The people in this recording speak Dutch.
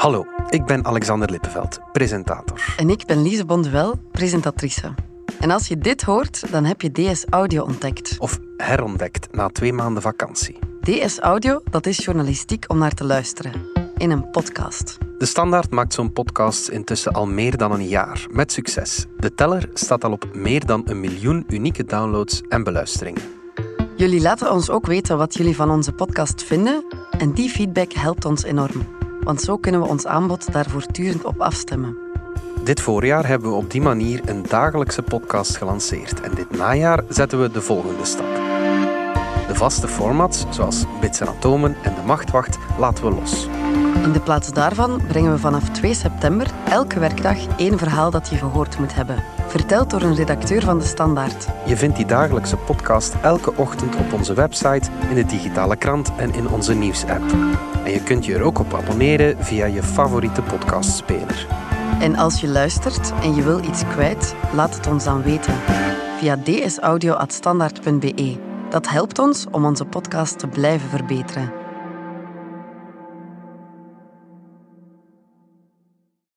Hallo, ik ben Alexander Lippenveld, presentator. En ik ben Lise Bonduel, presentatrice. En als je dit hoort, dan heb je DS Audio ontdekt. Of herontdekt na twee maanden vakantie. DS Audio, dat is journalistiek om naar te luisteren. In een podcast. De Standaard maakt zo'n podcast intussen al meer dan een jaar, met succes. De teller staat al op meer dan een miljoen unieke downloads en beluisteringen. Jullie laten ons ook weten wat jullie van onze podcast vinden en die feedback helpt ons enorm. Want zo kunnen we ons aanbod daar voortdurend op afstemmen. Dit voorjaar hebben we op die manier een dagelijkse podcast gelanceerd en dit najaar zetten we de volgende stap. De vaste formats, zoals Bits en Atomen en De Machtwacht, laten we los. In de plaats daarvan brengen we vanaf 2 september elke werkdag één verhaal dat je gehoord moet hebben. Verteld door een redacteur van de Standaard. Je vindt die dagelijkse podcast elke ochtend op onze website, in de digitale krant en in onze nieuwsapp. En je kunt je er ook op abonneren via je favoriete podcastspeler. En als je luistert en je wil iets kwijt, laat het ons dan weten. Via dsaudio.standaard.be. Dat helpt ons om onze podcast te blijven verbeteren.